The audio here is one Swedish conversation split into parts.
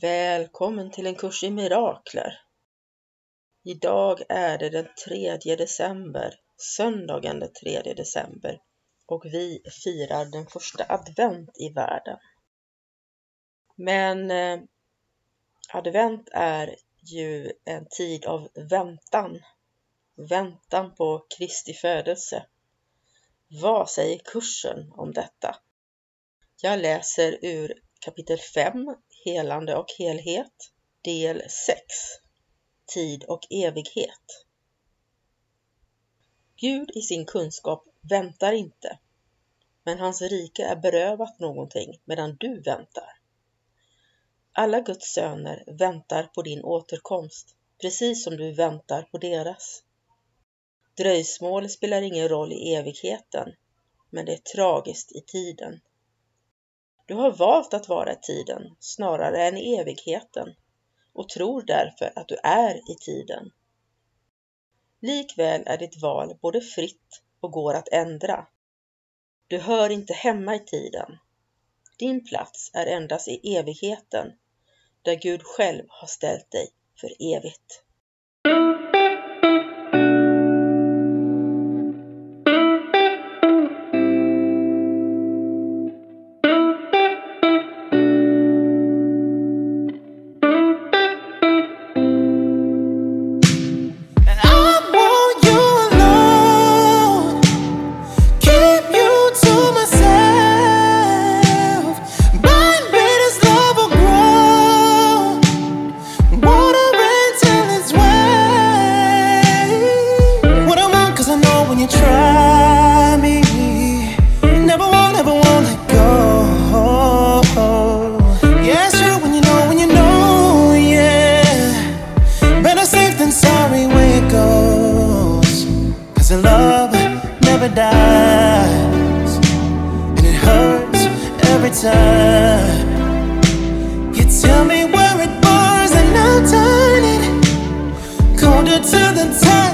Välkommen till en kurs i mirakler. Idag är det den 3 december, söndagen den 3 december och vi firar den första advent i världen. Men eh, advent är ju en tid av väntan, väntan på Kristi födelse. Vad säger kursen om detta? Jag läser ur kapitel 5 helande och helhet, del 6 Tid och evighet. Gud i sin kunskap väntar inte, men hans rike är berövat någonting medan du väntar. Alla Guds söner väntar på din återkomst, precis som du väntar på deras. Dröjsmål spelar ingen roll i evigheten, men det är tragiskt i tiden. Du har valt att vara i tiden snarare än i evigheten och tror därför att du är i tiden. Likväl är ditt val både fritt och går att ändra. Du hör inte hemma i tiden. Din plats är endast i evigheten, där Gud själv har ställt dig för evigt. paradise, and it hurts every time. You tell me where it was, and I'll turn it colder to the time.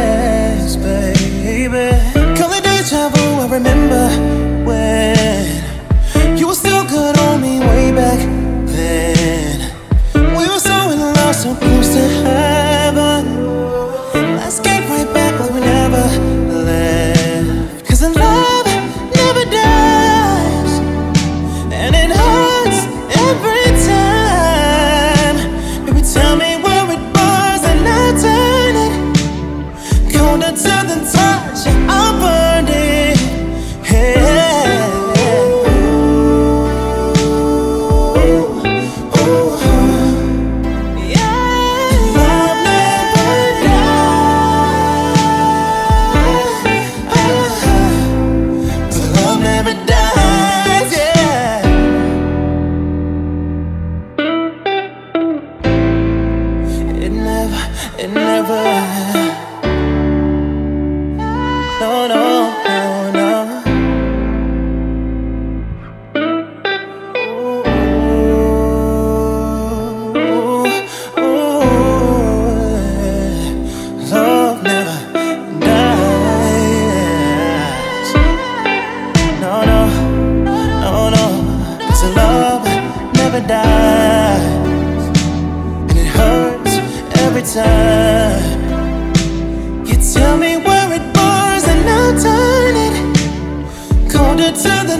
yes, baby. Call it deja vu, I remember when you were still good on me way back then. We were so in love, so close to high. Paradise, and it hurts every time. You tell me where it was, and I'll turn it colder to the